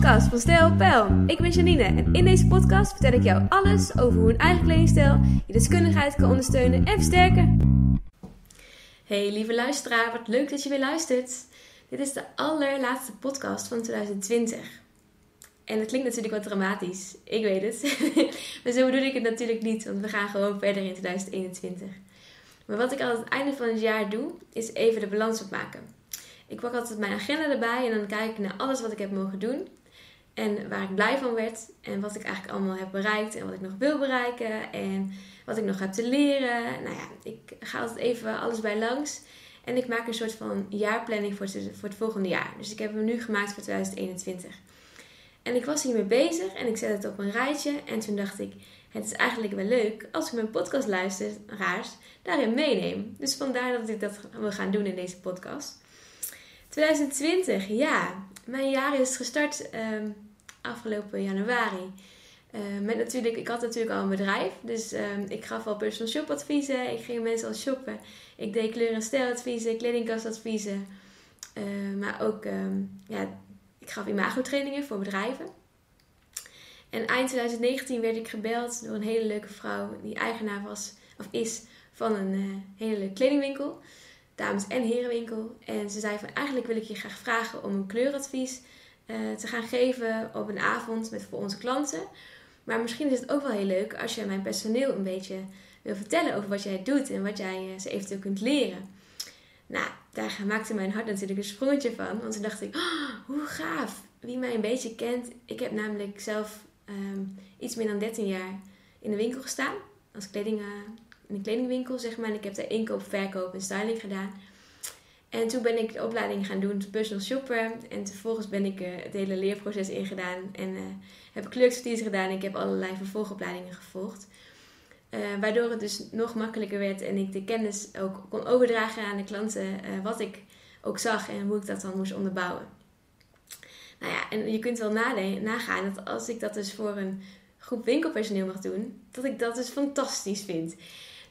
podcast van Stijl Pijl. Ik ben Janine en in deze podcast vertel ik jou alles over hoe een eigen kledingstijl je deskundigheid kan ondersteunen en versterken. Hey lieve luisteraar, wat leuk dat je weer luistert. Dit is de allerlaatste podcast van 2020. En het klinkt natuurlijk wat dramatisch, ik weet het. maar zo bedoel ik het natuurlijk niet, want we gaan gewoon verder in 2021. Maar wat ik aan het einde van het jaar doe, is even de balans opmaken. Ik pak altijd mijn agenda erbij en dan kijk ik naar alles wat ik heb mogen doen. En waar ik blij van werd. En wat ik eigenlijk allemaal heb bereikt. En wat ik nog wil bereiken. En wat ik nog heb te leren. Nou ja, ik ga altijd even alles bij langs. En ik maak een soort van jaarplanning voor het, voor het volgende jaar. Dus ik heb hem nu gemaakt voor 2021. En ik was hiermee bezig en ik zette het op een rijtje. En toen dacht ik, het is eigenlijk wel leuk als ik mijn podcastluisteraars daarin meeneem. Dus vandaar dat ik dat wil gaan doen in deze podcast. 2020, ja. Mijn jaar is gestart um, afgelopen januari. Uh, met natuurlijk, ik had natuurlijk al een bedrijf. Dus um, ik gaf al personal shop adviezen. Ik ging mensen al shoppen. Ik deed kleur- en stijladviezen, kledingkastadviezen. Uh, maar ook, um, ja, ik gaf imago-trainingen voor bedrijven. En eind 2019 werd ik gebeld door een hele leuke vrouw die eigenaar was, of is, van een uh, hele leuke kledingwinkel dames- en herenwinkel. En ze zei van eigenlijk wil ik je graag vragen om een kleuradvies te gaan geven op een avond met voor onze klanten. Maar misschien is het ook wel heel leuk als je mijn personeel een beetje wil vertellen over wat jij doet en wat jij uh, ze eventueel kunt leren. Nou, daar maakte mijn hart natuurlijk een sprongetje van. Want toen dacht ik, oh, hoe gaaf. Wie mij een beetje kent. Ik heb namelijk zelf um, iets meer dan 13 jaar in de winkel gestaan. Als kleding, uh, in een kledingwinkel, zeg maar. En ik heb daar inkoop, verkoop en styling gedaan. En toen ben ik de opleiding gaan doen, personal shopper. En vervolgens ben ik uh, het hele leerproces ingedaan. En uh, heb ik kleurstudies gedaan. Ik heb allerlei vervolgopleidingen gevolgd. Uh, waardoor het dus nog makkelijker werd. En ik de kennis ook kon overdragen aan de klanten. wat ik ook zag en hoe ik dat dan moest onderbouwen. Nou ja, en je kunt wel nagaan dat als ik dat dus voor een groep winkelpersoneel mag doen, dat ik dat dus fantastisch vind.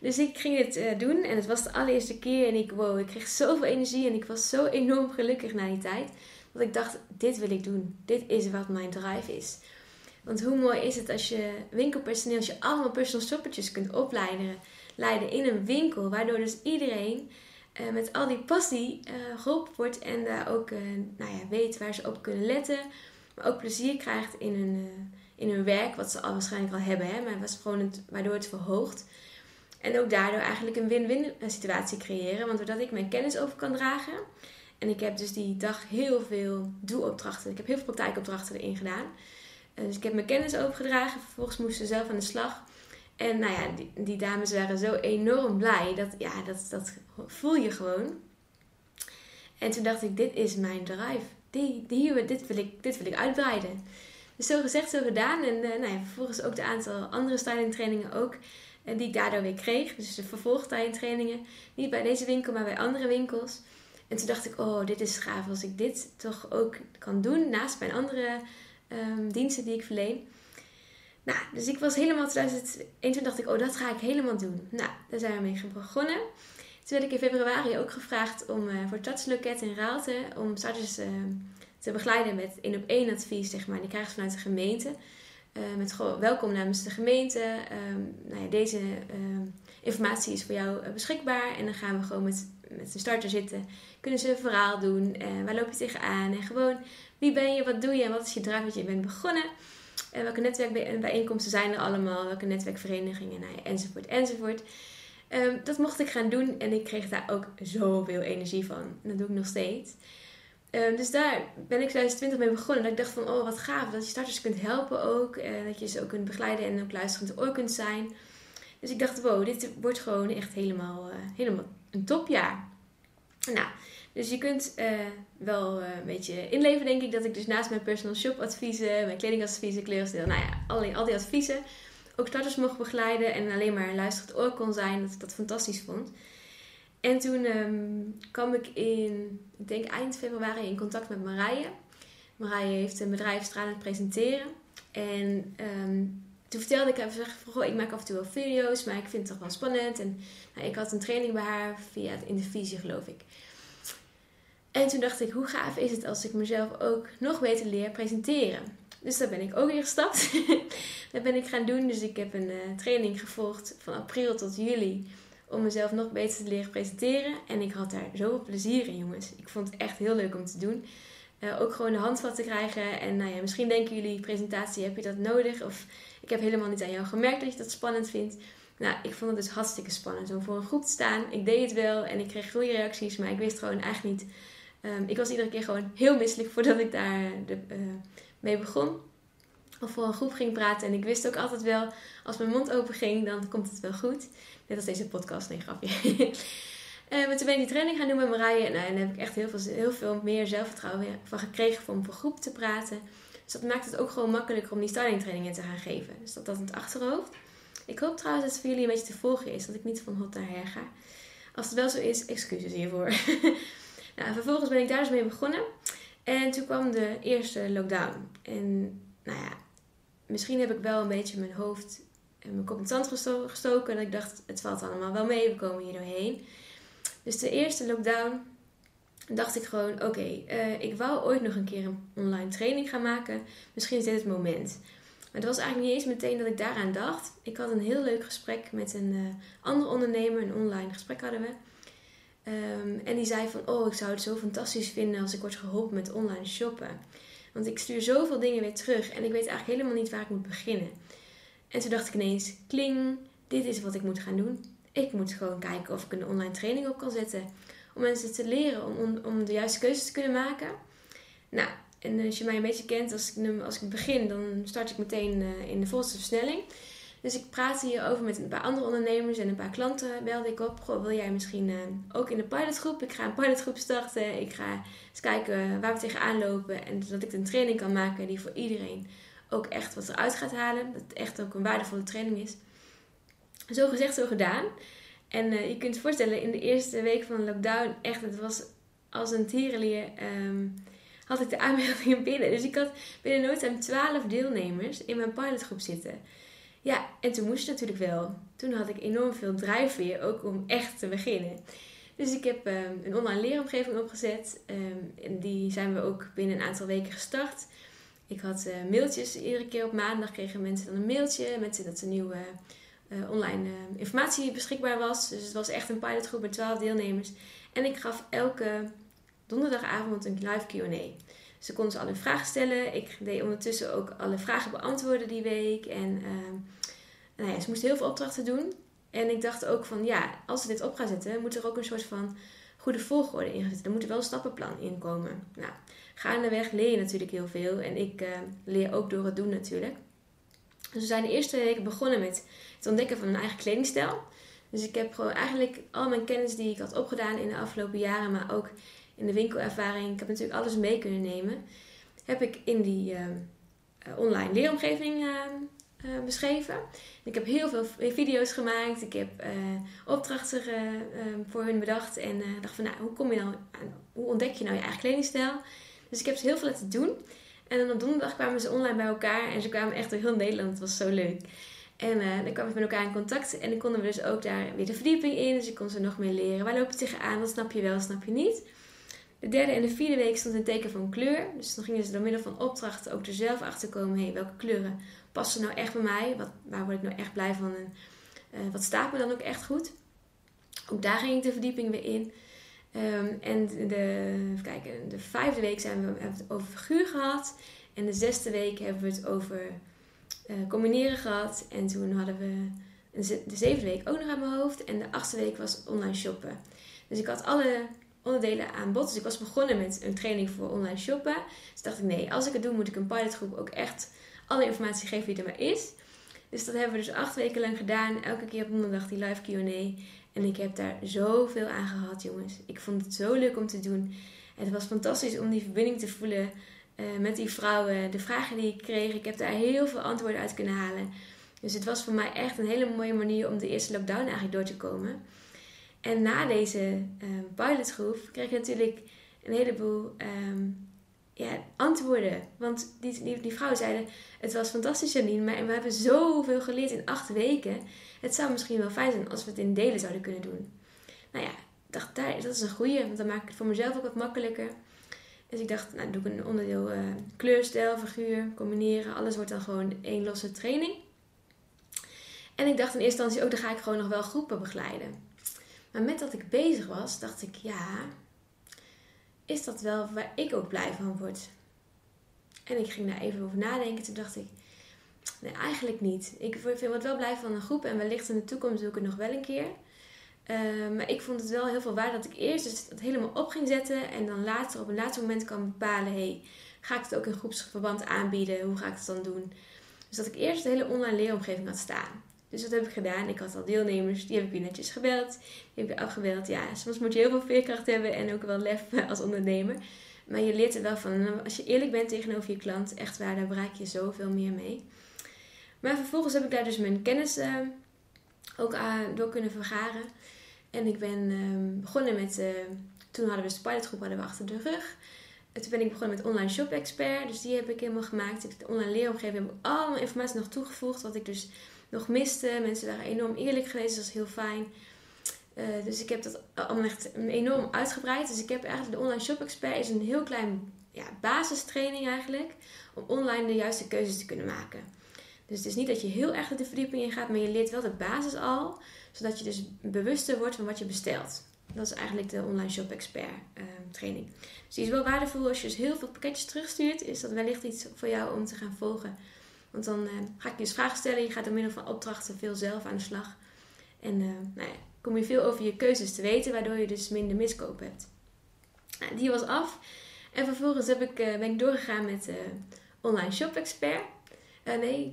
Dus ik ging het uh, doen en het was de allereerste keer en ik, wow, ik kreeg zoveel energie en ik was zo enorm gelukkig na die tijd. Dat ik dacht, dit wil ik doen. Dit is wat mijn drive is. Want hoe mooi is het als je winkelpersoneel, als je allemaal personal shoppertjes kunt opleiden leiden in een winkel. Waardoor dus iedereen uh, met al die passie uh, geholpen wordt en daar ook nou ja, weet waar ze op kunnen letten. Maar ook plezier krijgt in hun, in hun werk, wat ze al waarschijnlijk al hebben. Hè? Maar was gewoon het, waardoor het verhoogt. En ook daardoor eigenlijk een win-win situatie creëren. Want doordat ik mijn kennis over kan dragen. En ik heb dus die dag heel veel doelopdrachten. Ik heb heel veel praktijkopdrachten erin gedaan. Dus ik heb mijn kennis overgedragen. Vervolgens moesten ze zelf aan de slag. En nou ja, die, dames waren zo enorm blij. Dat, ja, dat, dat voel je gewoon. En toen dacht ik, dit is mijn drive. Dit, wil ik, dit wil ik uitbreiden. Dus zo gezegd, zo gedaan. En uh, nou ja, vervolgens ook de aantal andere styling trainingen ook. En die ik daardoor weer kreeg. Dus de vervolgtijdtrainingen. Niet bij deze winkel, maar bij andere winkels. En toen dacht ik, oh, dit is gaaf als ik dit toch ook kan doen naast mijn andere um, diensten die ik verleen. Nou, dus ik was helemaal 2021 dacht ik, oh, dat ga ik helemaal doen. Nou, daar zijn we mee begonnen. Toen werd ik in februari ook gevraagd om uh, voor Tatsloket in Raalte om starters uh, te begeleiden met één op één advies, zeg maar. Die krijgen ze vanuit de gemeente. Uh, met welkom namens de gemeente. Um, nou ja, deze uh, informatie is voor jou uh, beschikbaar. En dan gaan we gewoon met, met de starter zitten. Kunnen ze een verhaal doen. waar loop je tegenaan? En gewoon wie ben je, wat doe je en wat is je drive wat je bent begonnen. En welke netwerkbijeenkomsten zijn er allemaal? Welke netwerkverenigingen? Nou enzovoort, enzovoort. Um, dat mocht ik gaan doen en ik kreeg daar ook zoveel energie van. Dat doe ik nog steeds. Uh, dus daar ben ik 2020 mee begonnen. Dat ik dacht van, oh wat gaaf. Dat je starters kunt helpen ook. Uh, dat je ze ook kunt begeleiden en ook luisterend oor kunt zijn. Dus ik dacht, wow, dit wordt gewoon echt helemaal, uh, helemaal een topjaar. Nou, dus je kunt wel een beetje inleven, denk ik. Dat ik dus naast mijn personal shop adviezen, mijn kledingadviezen, kleurstijl, nou ja, al, al die adviezen. Ook starters mocht begeleiden en alleen maar luisterend oor kon zijn. Dat ik dat fantastisch vond. En toen um, kwam ik in, ik denk eind februari, in contact met Marije. Marije heeft een bedrijf stralend presenteren. En um, toen vertelde ik even, van, ik maak af en toe wel video's, maar ik vind het toch wel spannend. En nou, ik had een training bij haar via het Intervisie, geloof ik. En toen dacht ik, hoe gaaf is het als ik mezelf ook nog beter leer presenteren? Dus daar ben ik ook weer gestapt. dat ben ik gaan doen. Dus ik heb een uh, training gevolgd van april tot juli. Om mezelf nog beter te leren presenteren. En ik had daar zoveel plezier in, jongens. Ik vond het echt heel leuk om te doen. Uh, ook gewoon de handvat te krijgen. En nou ja, misschien denken jullie, presentatie, heb je dat nodig? Of ik heb helemaal niet aan jou gemerkt dat je dat spannend vindt. Nou, ik vond het dus hartstikke spannend om voor een groep te staan. Ik deed het wel en ik kreeg goede reacties, maar ik wist gewoon eigenlijk niet. Um, ik was iedere keer gewoon heel misselijk voordat ik daar de, uh, mee begon. Of voor een groep ging praten. En ik wist ook altijd wel, als mijn mond open ging, dan komt het wel goed. Net als deze podcast, nee grapje. uh, maar toen ben ik die training gaan doen met Marije. Nou, en daar heb ik echt heel veel, heel veel meer zelfvertrouwen van gekregen om voor groep te praten. Dus dat maakt het ook gewoon makkelijker om die styling trainingen te gaan geven. Dus dat dat in het achterhoofd. Ik hoop trouwens dat het voor jullie een beetje te volgen is. Dat ik niet van hot naar her ga. Als het wel zo is, excuses hiervoor. nou, vervolgens ben ik daar dus mee begonnen. En toen kwam de eerste lockdown. En nou ja, misschien heb ik wel een beetje mijn hoofd en mijn kop in het zand gestoken. En ik dacht, het valt allemaal wel mee, we komen hier doorheen. Dus de eerste lockdown dacht ik gewoon, oké, eh, ik wou ooit nog een keer een online training gaan maken. Misschien is dit het moment. Maar het was eigenlijk niet eens meteen dat ik daaraan dacht. Ik had een heel leuk gesprek met een uh, andere ondernemer, een online gesprek hadden we. Um, en die zei van, oh, ik zou het zo fantastisch vinden als ik word geholpen met online shoppen. Want ik stuur zoveel dingen weer terug en ik weet eigenlijk helemaal niet waar ik moet beginnen. En toen dacht ik ineens, kling, dit is wat ik moet gaan doen. Ik moet gewoon kijken of ik een online training op kan zetten. Om mensen te leren om, om, de juiste keuzes te kunnen maken. Nou, en als je mij een beetje kent, als ik, als ik begin, dan start ik meteen uh, in de volste versnelling. Dus ik praatte hierover met een paar andere ondernemers en een paar klanten belde ik op. Wil jij misschien uh, ook in de pilotgroep? Ik ga een pilotgroep starten. Ik ga eens kijken waar we tegenaan lopen. En zodat ik een training kan maken die voor iedereen ook echt wat eruit gaat halen. Dat het echt ook een waardevolle training is. Zo gezegd, zo gedaan. En uh, je kunt je voorstellen, in de eerste week van de lockdown, echt, het was als een tierenlier, um, had ik de aanmeldingen binnen. Dus ik had binnen nooit aan 12 deelnemers in mijn pilotgroep zitten. Ja, en toen moest het natuurlijk wel. Toen had ik enorm veel drijfveer, ook om echt te beginnen. Dus ik heb um, een online leeromgeving opgezet. Um, en die zijn we ook binnen een aantal weken gestart. Ik had uh, mailtjes. Iedere keer op maandag kregen mensen dan een mailtje met dat er nieuwe uh, online uh, informatie beschikbaar was. Dus het was echt een pilotgroep met 12 deelnemers. En ik gaf elke donderdagavond een live QA. Ze konden ze alle vragen stellen. Ik deed ondertussen ook alle vragen beantwoorden die week. En uh, nou ja, ze moesten heel veel opdrachten doen. En ik dacht ook van ja, als ze dit op gaan zetten, moet er ook een soort van goede volgorde in zitten. Er moet wel een stappenplan in komen. Nou, gaandeweg leer je natuurlijk heel veel. En ik uh, leer ook door het doen natuurlijk. Dus we zijn de eerste weken begonnen met het ontdekken van een eigen kledingstijl. Dus ik heb gewoon eigenlijk al mijn kennis die ik had opgedaan in de afgelopen jaren, maar ook in de winkelervaring, ik heb natuurlijk alles mee kunnen nemen, heb ik in die uh, online leeromgeving uh, beschreven. Ik heb heel veel video's gemaakt, ik heb opdrachten voor hun bedacht en dacht van, nou, hoe kom je nou aan, hoe ontdek je nou je eigen kledingstijl? Dus ik heb ze heel veel laten doen. En dan op donderdag kwamen ze online bij elkaar en ze kwamen echt door heel Nederland. Het was zo leuk. En dan kwamen we met elkaar in contact en dan konden we dus ook daar weer de verdieping in. Dus ik kon ze nog meer leren. Waar loop je tegenaan? Wat snap je wel, wat snap je niet? De derde en de vierde week stond een teken van kleur. Dus dan gingen ze door middel van opdrachten ook er zelf achter komen. Hey, welke kleuren passen nou echt bij mij? Wat, waar word ik nou echt blij van? En uh, wat staat me dan ook echt goed? Ook daar ging ik de verdieping weer in. Um, en de, kijken, de vijfde week zijn we, hebben we het over figuur gehad. En de zesde week hebben we het over uh, combineren gehad. En toen hadden we de zevende week ook nog aan mijn hoofd. En de achtste week was online shoppen. Dus ik had alle onderdelen aan bod. Dus ik was begonnen met een training voor online shoppen. Dus dacht ik, nee, als ik het doe, moet ik een pilotgroep ook echt alle informatie geven die er maar is. Dus dat hebben we dus acht weken lang gedaan. Elke keer op donderdag die live Q&A. En ik heb daar zoveel aan gehad, jongens. Ik vond het zo leuk om te doen. Het was fantastisch om die verbinding te voelen uh, met die vrouwen. De vragen die ik kreeg, ik heb daar heel veel antwoorden uit kunnen halen. Dus het was voor mij echt een hele mooie manier om de eerste lockdown eigenlijk door te komen. En na deze um, pilotgroep kreeg ik natuurlijk een heleboel um, ja, antwoorden. Want die, die, die vrouwen zeiden: Het was fantastisch, Janine, maar we hebben zoveel geleerd in acht weken. Het zou misschien wel fijn zijn als we het in delen zouden kunnen doen. Nou ja, dacht, dat is een goeie, want dan maak ik het voor mezelf ook wat makkelijker. Dus ik dacht, nou doe ik een onderdeel uh, kleurstijl, figuur, combineren. Alles wordt dan gewoon één losse training. En ik dacht in eerste instantie ook, dan ga ik gewoon nog wel groepen begeleiden. Maar met dat ik bezig was, dacht ik, ja, is dat wel waar ik ook blij van word? En ik ging daar even over nadenken. Toen dacht ik, nee, eigenlijk niet. Ik wat wel blij van een groep en wellicht in de toekomst doe ik het nog wel een keer. Ehm, maar ik vond het wel heel veel waard dat ik eerst dus het helemaal op ging zetten en dan later op een laatste moment kan bepalen: hey, ga ik het ook in groepsverband aanbieden? Hoe ga ik het dan doen? Dus dat ik eerst de hele online leeromgeving had staan. Dus dat heb ik gedaan. Ik had al deelnemers, die heb ik weer netjes gebeld. Die heb ik afgebeld. Ja, soms moet je heel veel veerkracht hebben en ook wel lef als ondernemer. Maar je leert er wel van. Als je eerlijk bent tegenover je klant, echt waar, daar bereik je zoveel meer mee. Maar vervolgens heb ik daar dus mijn kennis uh, ook aan, door kunnen vergaren. En ik ben uh, begonnen met, uh, toen hadden we de pilotgroep hadden we achter de rug. toen ben ik begonnen met online shop expert. Dus die heb ik helemaal gemaakt. Ik, de online leeromgeving heb ik allemaal informatie nog toegevoegd. Wat ik dus nog miste. Mensen waren enorm eerlijk geweest. Dat was heel fijn. Uh, dus ik heb dat allemaal echt enorm uitgebreid. Dus ik heb eigenlijk de online shop expert is een heel klein ja, basistraining eigenlijk. Om online de juiste keuzes te kunnen maken. Dus het is niet dat je heel erg de verdieping in gaat, maar je leert wel de basis al. Zodat je dus bewuster wordt van wat je bestelt. Dat is eigenlijk de online shop expert uh, training. Dus die is wel waardevol als je dus heel veel pakketjes terugstuurt. Is dat wellicht iets voor jou om te gaan volgen. Want dan uh, ga ik je dus vragen stellen. Je gaat door middel van opdrachten veel zelf aan de slag. En uh, nou ja, kom je veel over je keuzes te weten, waardoor je dus minder miskoop hebt. Nou, die was af. En vervolgens heb ik, ben ik doorgegaan met online shop expert. nee,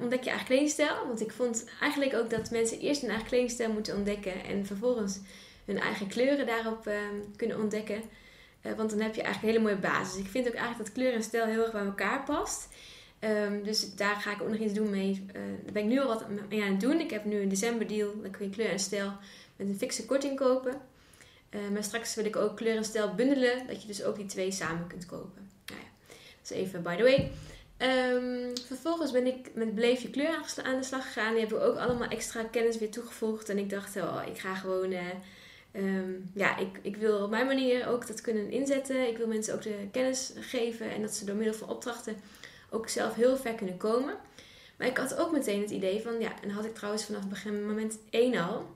ontdek je eigen kledingstijl. Want ik vond eigenlijk ook dat mensen eerst hun eigen kledingstijl moeten ontdekken. En vervolgens hun eigen kleuren daarop kunnen ontdekken. want dan heb je eigenlijk een hele mooie basis. Ik vind ook eigenlijk dat kleur en stijl heel erg bij elkaar past. Um, dus daar ga ik ook nog iets doen mee. Uh, daar ben ik nu al wat mee aan het doen. Ik heb nu een december deal. Dan kun je kleur en stijl met een fixe korting kopen. Uh, maar straks wil ik ook kleur en stijl bundelen. Dat je dus ook die twee samen kunt kopen. Nou ja, dat is even by the way. Um, vervolgens ben ik met Beleef je kleur aan de slag gegaan. Die hebben ook allemaal extra kennis weer toegevoegd. En ik dacht, oh, ik ga gewoon... Uh, um, ja, ik, ik wil op mijn manier ook dat kunnen inzetten. Ik wil mensen ook de kennis geven. En dat ze door middel van opdrachten ook zelf heel ver kunnen komen. Maar ik had ook meteen het idee van, ja, en had ik trouwens vanaf begin moment 1 al.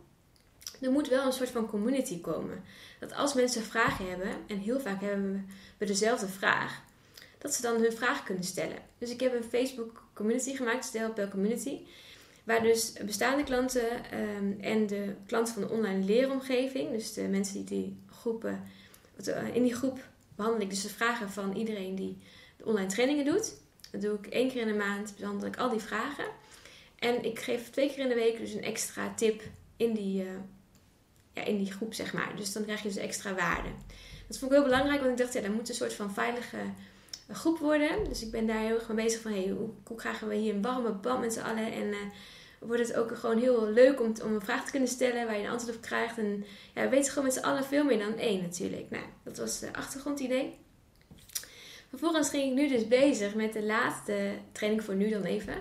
Er moet wel een soort van community komen. Dat als mensen vragen hebben, en heel vaak hebben we dezelfde vraag, dat ze dan hun vraag kunnen stellen. Dus ik heb een Facebook community gemaakt, Stelpel Community. Waar dus bestaande klanten um, en de klanten van de online leeromgeving, dus de mensen die die groepen, eh, in die groep behandel ik dus de vragen van iedereen die de online trainingen doet. Dat doe ik één keer in de maand, behandel ik al die vragen. En ik geef twee keer in de week dus een extra tip in die, uh, ja, in die groep, zeg maar. Dus dan krijg je dus extra waarde. Dat vond ik heel belangrijk, want ik dacht, ja, dat moet een soort van veilige eh, groep worden. Dus ik ben daar heel erg mee bezig van, hey, hoe, hoe krijgen we hier een warme band met z'n allen? En uh, wordt het ook gewoon heel leuk om, om een vraag te kunnen stellen waar je een antwoord op krijgt. En ja, we weten gewoon met z'n allen veel meer dan één natuurlijk. Nou, dat was het achtergrondidee. Vervolgens ging ik nu dus bezig met de laatste training voor nu dan even.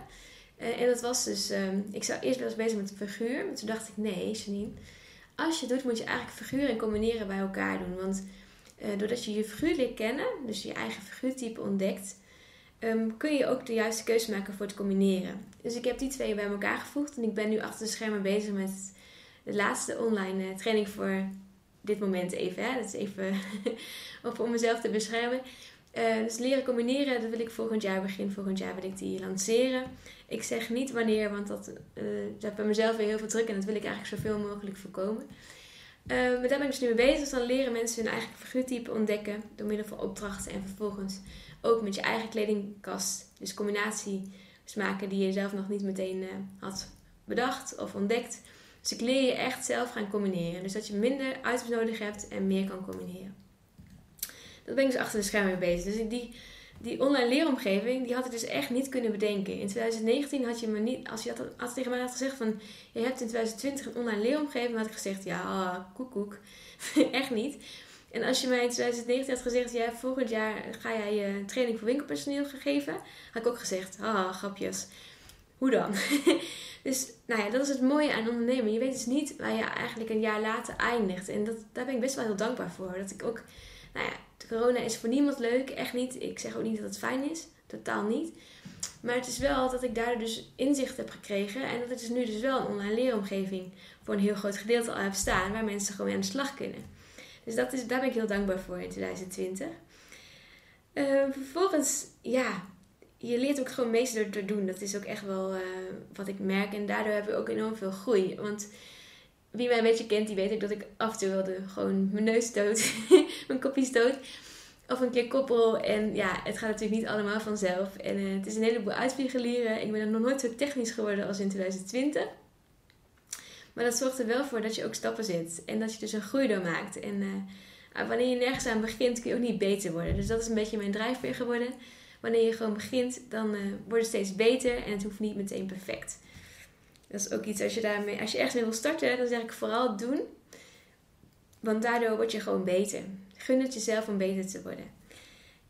Uh, en dat was dus, um, ik zou eerst eens bezig met figuur. Maar toen dacht ik, nee Janine, als je het doet moet je eigenlijk figuur en combineren bij elkaar doen. Want uh, doordat je je figuur leert kennen, dus je eigen figuurtype ontdekt, um, kun je ook de juiste keuze maken voor het combineren. Dus ik heb die twee bij elkaar gevoegd. En ik ben nu achter de schermen bezig met de laatste online uh, training voor dit moment even. Hè? Dat is even om mezelf te beschermen. Uh, dus leren combineren, dat wil ik volgend jaar, begin volgend jaar wil ik die lanceren. Ik zeg niet wanneer, want dat, uh, dat bij mezelf weer heel veel druk en dat wil ik eigenlijk zoveel mogelijk voorkomen. Uh, maar daar ben ik dus nu mee bezig. Dus dan leren mensen hun eigen figuurtype ontdekken door middel van opdrachten en vervolgens ook met je eigen kledingkast. Dus combinaties maken die je zelf nog niet meteen had bedacht of ontdekt. Dus ik leer je echt zelf gaan combineren. Dus dat je minder items nodig hebt en meer kan combineren. Dat ben ik dus achter de schermen mee bezig. Dus die, die online leeromgeving, die had ik dus echt niet kunnen bedenken. In 2019 had je me niet, als je had, had tegen mij had gezegd van, je hebt in 2020 een online leeromgeving, had ik gezegd, ja, koek koek. echt niet. En als je mij in 2019 had gezegd, ja, volgend jaar ga jij je training voor winkelpersoneel geven, had ik ook gezegd, ah, grapjes. hoe dan? dus nou ja, dat is het mooie aan ondernemen. Je weet dus niet waar je eigenlijk een jaar later eindigt. En dat, daar ben ik best wel heel dankbaar voor. Dat ik ook, nou ja, corona is voor niemand leuk, echt niet. Ik zeg ook niet dat het fijn is, totaal niet. Maar het is wel dat ik daar dus inzicht heb gekregen. En dat ik dus nu dus wel een online leeromgeving voor een heel groot gedeelte al heb staan. Waar mensen gewoon mee aan de slag kunnen. Dus dat is, daar ben ik heel dankbaar voor in 2020. Uh, ehm, vervolgens, ja, je leert ook gewoon meest door te doen. Dat is ook echt wel uh, wat ik merk. En daardoor heb ik ook enorm veel groei. Want wie mij een beetje kent, die weet ik dat ik af en toe wilde gewoon mijn neus dood, mijn kopje stoot. Of een keer koppel. En ja, het gaat natuurlijk niet allemaal vanzelf. En uh, het is een heleboel uitvliegen Ik ben nog nooit zo technisch geworden als in 2020. Maar dat zorgt er wel voor dat je ook stappen zet. En dat je dus een groei doormaakt. En uh, wanneer je nergens aan begint, kun je ook niet beter worden. Dus dat is een beetje mijn drijfveer geworden. Wanneer je gewoon begint, dan uh, wordt het steeds beter. En het hoeft niet meteen perfect. Dat is ook iets, als je, daarmee, als je ergens mee wil starten, dan zeg ik vooral doen. Want daardoor word je gewoon beter. Gun het jezelf om beter te worden.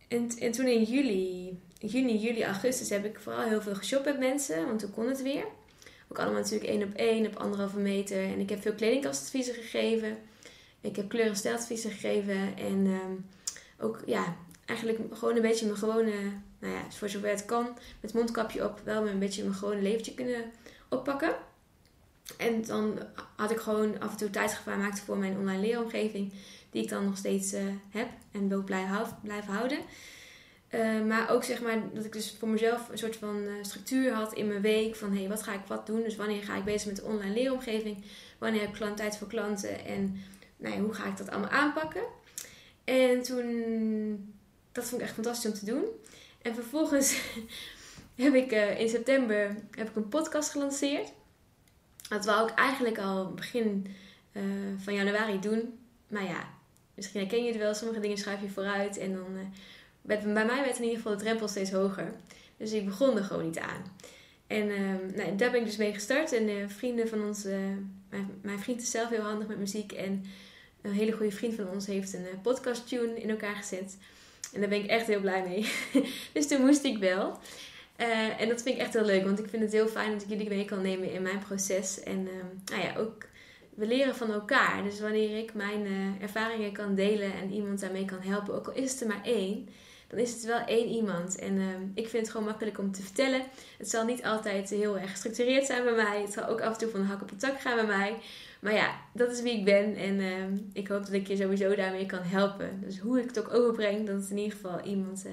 En, en toen in juli, juni, juli, augustus heb ik vooral heel veel geshopt met mensen. Want toen kon het weer. Ook allemaal natuurlijk één op één, op anderhalve meter. En ik heb veel kledingkastadviezen gegeven. Ik heb kleur- en gegeven. En ehm, ook, ja, eigenlijk gewoon een beetje mijn gewone, nou ja, voor zover het kan, met mondkapje op, wel een beetje mijn gewone leventje kunnen oppakken. En dan had ik gewoon af en toe tijd gemaakt voor mijn online leeromgeving, die ik dan nog steeds uh, heb en wil blijven houden. Uh, maar ook zeg maar dat ik dus voor mezelf een soort van uh, structuur had in mijn week. Van hé, hey, wat ga ik wat doen? Dus wanneer ga ik bezig met de online leeromgeving? Wanneer heb ik tijd voor klanten? En nou ja, hoe ga ik dat allemaal aanpakken? En toen, dat vond ik echt fantastisch om te doen. En vervolgens heb ik uh, in september heb ik een podcast gelanceerd. Dat wou ik eigenlijk al begin van januari doen. Maar ja, misschien herken je het wel. Sommige dingen schrijf je vooruit en dan bij mij werd in ieder geval de drempel steeds hoger. Dus ik begon er gewoon niet aan. En uh, nou, daar ben ik dus mee gestart. En vrienden van ons, mijn, vriend is zelf heel handig met muziek. En een hele goede vriend van ons heeft een eh, podcast tune in elkaar gezet. En daar ben ik echt heel blij mee. dus toen moest ik wel. En dat vind ik echt heel leuk, want ik vind het heel fijn dat ik jullie mee kan nemen in mijn proces. En ehm, nou ja, ook we leren van elkaar. Dus wanneer ik mijn ervaringen kan delen en iemand daarmee kan helpen, ook al is het er maar één dan is het wel één iemand. En ehm, ik vind het gewoon makkelijk om te vertellen. Het zal niet altijd heel erg gestructureerd zijn bij mij. Het zal ook af en toe van de hak op de tak gaan bij mij. Maar ja, dat is wie ik ben. En ehm, ik hoop dat ik je sowieso daarmee kan helpen. Dus hoe ik het ook overbreng, dat het in ieder geval iemand uh,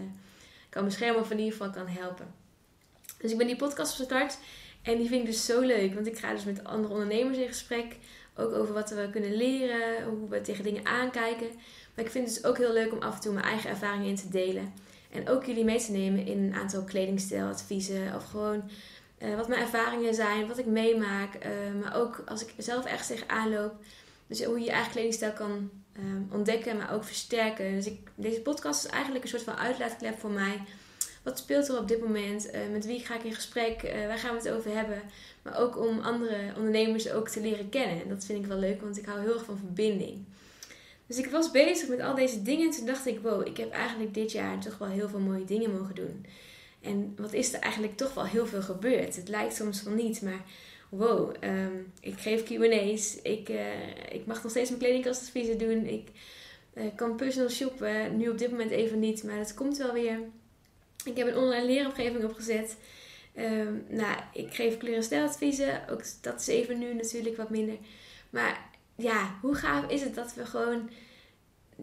kan beschermen of in ieder geval kan helpen. Dus ik ben die podcast gestart. En die vind ik dus zo leuk. Want ik ga dus met andere ondernemers in gesprek. Ook over wat we kunnen leren. Hoe we tegen dingen aankijken. Maar ik vind het dus ook heel leuk om af en toe mijn eigen ervaringen in te delen. En ook jullie mee te nemen in een aantal kledingstijladviezen. Of gewoon uh, wat mijn ervaringen zijn, wat ik meemaak. Uh, maar ook als ik zelf ergens tegenaan loop. Dus hoe je je eigen kledingstijl kan uh, ontdekken, maar ook versterken. Dus ik, deze podcast is eigenlijk een soort van uitlaatklep voor mij. Wat speelt er op dit moment? met wie ga ik in gesprek? waar gaan we het over hebben? Maar ook om andere ondernemers ook te leren kennen. En dat vind ik wel leuk, want ik hou heel erg van verbinding. Dus ik was bezig met al deze dingen en toen dacht ik, wow, ik heb eigenlijk dit jaar toch wel heel veel mooie dingen mogen doen. En wat is er eigenlijk toch wel heel veel gebeurd? Het lijkt soms van niet, maar wow, um, ik geef Q&A's, ik, uh, ik mag nog steeds mijn kledingkastadviezen doen, ik kan personal shoppen, nu op dit moment even niet, maar dat komt wel weer. Ik heb een online leeromgeving opgezet. Um, nou, ik geef kleur- en ook dat is even nu natuurlijk wat minder. Maar ja, hoe gaaf is het dat we gewoon,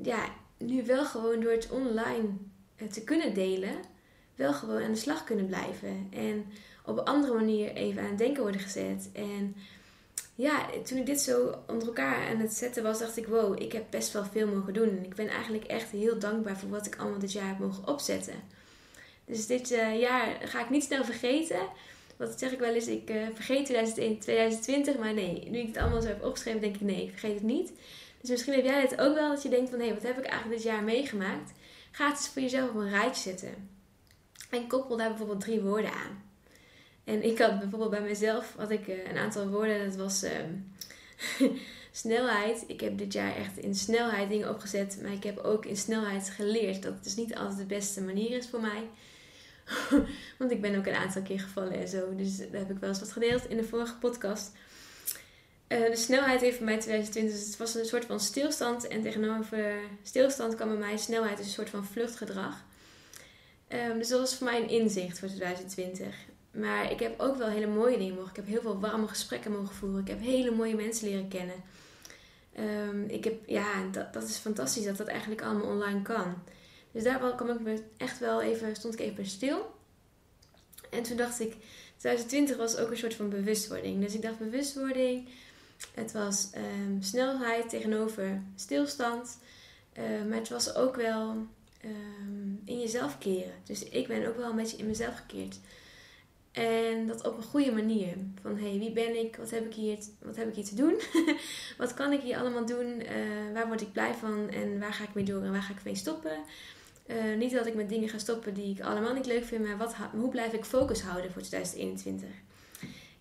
ja, nu wel gewoon door het online eh, te kunnen delen, wel gewoon aan de slag kunnen blijven. En op een andere manier even aan het denken worden gezet. En ja, toen ik dit zo onder elkaar aan het zetten was, dacht ik: wow, ik heb best wel veel mogen doen. En ik ben eigenlijk echt heel dankbaar voor wat ik allemaal dit jaar heb mogen opzetten. Dus dit uh, jaar ga ik niet snel vergeten. Wat zeg ik wel eens, ik uh, vergeet 2020, maar nee, nu ik het allemaal zo heb opgeschreven, denk ik nee, ik vergeet het niet. Dus misschien heb jij het ook wel, dat je denkt van hé, wat heb ik eigenlijk dit jaar meegemaakt? Ga het eens voor jezelf op een rijtje zetten. En koppel daar bijvoorbeeld drie woorden aan. En ik had bijvoorbeeld bij mezelf had ik, uh, een aantal woorden, dat was uh, snelheid. Ik heb dit jaar echt in snelheid dingen opgezet, maar ik heb ook in snelheid geleerd dat het dus niet altijd de beste manier is voor mij. Want ik ben ook een aantal keer gevallen en zo. Dus daar heb ik wel eens wat gedeeld in de vorige podcast. Uh, de snelheid heeft voor mij 2020, dus het was een soort van stilstand. En tegenover stilstand kwam bij mij snelheid, dus een soort van vluchtgedrag. Um, dus dat was voor mij een inzicht voor 2020. Maar ik heb ook wel hele mooie dingen mogen. Ik heb heel veel warme gesprekken mogen voeren. Ik heb hele mooie mensen leren kennen. Um, ik heb, ja, dat, dat is fantastisch dat dat eigenlijk allemaal online kan. Dus daar kwam ik echt wel even, stond ik even stil. En toen dacht ik, 2020 was ook een soort van bewustwording. Dus ik dacht bewustwording, het was um, snelheid tegenover stilstand. Uh, maar het was ook wel um, in jezelf keren. Dus ik ben ook wel een beetje in mezelf gekeerd. En dat op een goede manier. Van hé, hey, wie ben ik? Wat heb ik hier, wat heb ik hier te doen? wat kan ik hier allemaal doen? Uh, waar word ik blij van? En waar ga ik mee door en waar ga ik mee stoppen? Uh, niet dat ik met dingen ga stoppen die ik allemaal niet leuk vind, maar wat, hoe blijf ik focus houden voor 2021?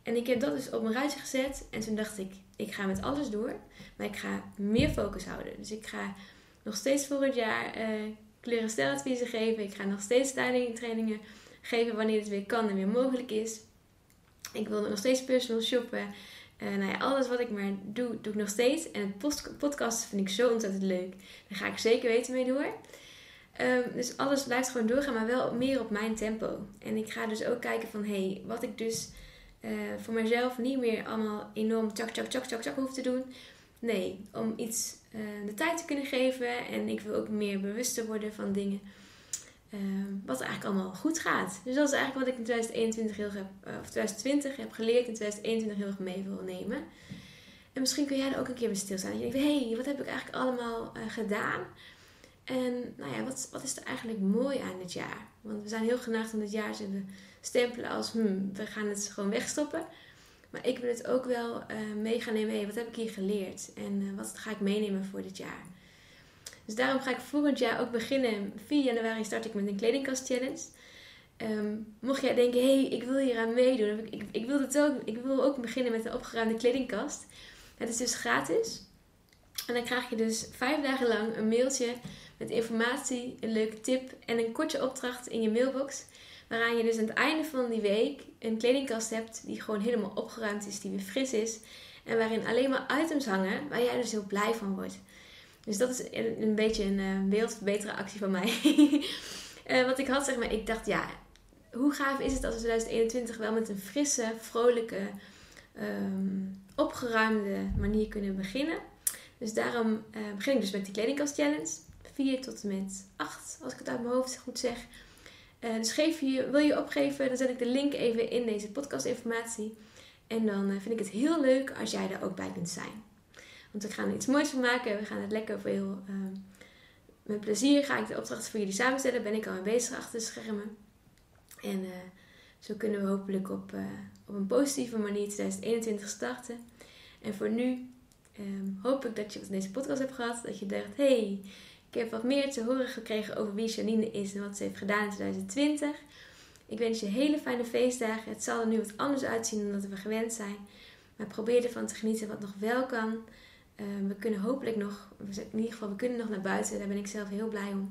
En ik heb dat dus op mijn ruitje gezet en toen dacht ik, ik ga met alles door, maar ik ga meer focus houden. Dus ik ga nog steeds volgend jaar uh, geven. Ik ga nog steeds styling trainingen geven wanneer het weer kan en weer mogelijk is. Ik wil nog steeds personal shoppen. Uh, nou ja, alles wat ik maar doe, doe ik nog steeds. En het podcast vind ik zo ontzettend leuk. Daar ga ik zeker weten mee door. Um, dus alles blijft gewoon doorgaan, maar wel meer op mijn tempo. En ik ga dus ook kijken van, hé, hey, wat ik dus uh, voor mezelf niet meer allemaal enorm tjak, tjak, tjak, tjak, tjak hoef te doen. Nee, om iets uh, de tijd te kunnen geven. En ik wil ook meer bewuster worden van dingen. Uh, wat eigenlijk allemaal goed gaat. Dus dat is eigenlijk wat ik in 2021 heel heb, uh, of 2020 heb geleerd in 2021 heel erg mee wil nemen. En misschien kun jij er ook een keer bij stilstaan. Dat je denkt, hé, hey, wat heb ik eigenlijk allemaal gedaan? En nou ja, wat, wat is er eigenlijk mooi aan dit jaar? Want we zijn heel geneigd om dit jaar te stempelen als hmm, we gaan het gewoon wegstoppen. Maar ik wil het ook wel uh, mee gaan nemen. wat heb ik hier geleerd? En uh, wat ga ik meenemen voor dit jaar? Dus daarom ga ik volgend jaar ook beginnen. 4 januari start ik met een kledingkast challenge. Um, mocht jij denken, hey, ik wil hier aan meedoen. Ik, ik, wil het ook, ik wil ook beginnen met een opgeruimde kledingkast. Het is dus gratis. En dan krijg je dus vijf dagen lang een mailtje met informatie, een leuke tip en een korte opdracht in je mailbox. Waaraan je dus aan het einde van die week een kledingkast hebt die gewoon helemaal opgeruimd is, die weer fris is. En waarin alleen maar items hangen waar jij dus heel blij van wordt. Dus dat is een, beetje een uh, beeldverbeteren actie van mij. uh, wat ik had, zeg maar, ik dacht, ja, hoe gaaf is het als we 2021 wel met een frisse, vrolijke, um, opgeruimde manier kunnen beginnen. Dus daarom uh, begin ik dus met die kledingkast challenge. 4 tot en met 8, als ik het uit mijn hoofd goed zeg. Uh, dus geef je, wil je opgeven, dan zet ik de link even in deze podcastinformatie. En dan uh, vind ik het heel leuk als jij er ook bij kunt zijn. Want we gaan er iets moois van maken. We gaan het lekker veel. Uh, met plezier ga ik de opdracht voor jullie samenstellen. Ben ik al mee bezig achter de schermen. En zo kunnen we hopelijk op, op een positieve manier 2021 starten. En voor nu um, hoop ik dat je wat deze podcast hebt gehad. Dat je dacht, hey, ik heb wat meer te horen gekregen over wie Janine is en wat ze heeft gedaan in 2020. Ik wens je hele fijne feestdagen. Het zal er nu wat anders uitzien dan dat we gewend zijn. Maar probeer ervan te genieten wat nog wel kan. Um, we kunnen hopelijk nog, in ieder geval, we kunnen nog naar buiten. Daar ben ik zelf heel blij om.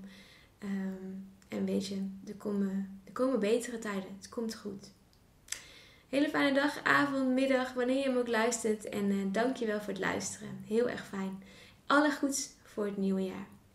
Um, en weet je, er komen, er komen betere tijden. Het komt goed. Hele fijne dag, avond, middag, wanneer je hem ook luistert. En uh, dank je wel voor het luisteren. Heel erg fijn. Alle goeds voor het nieuwe jaar.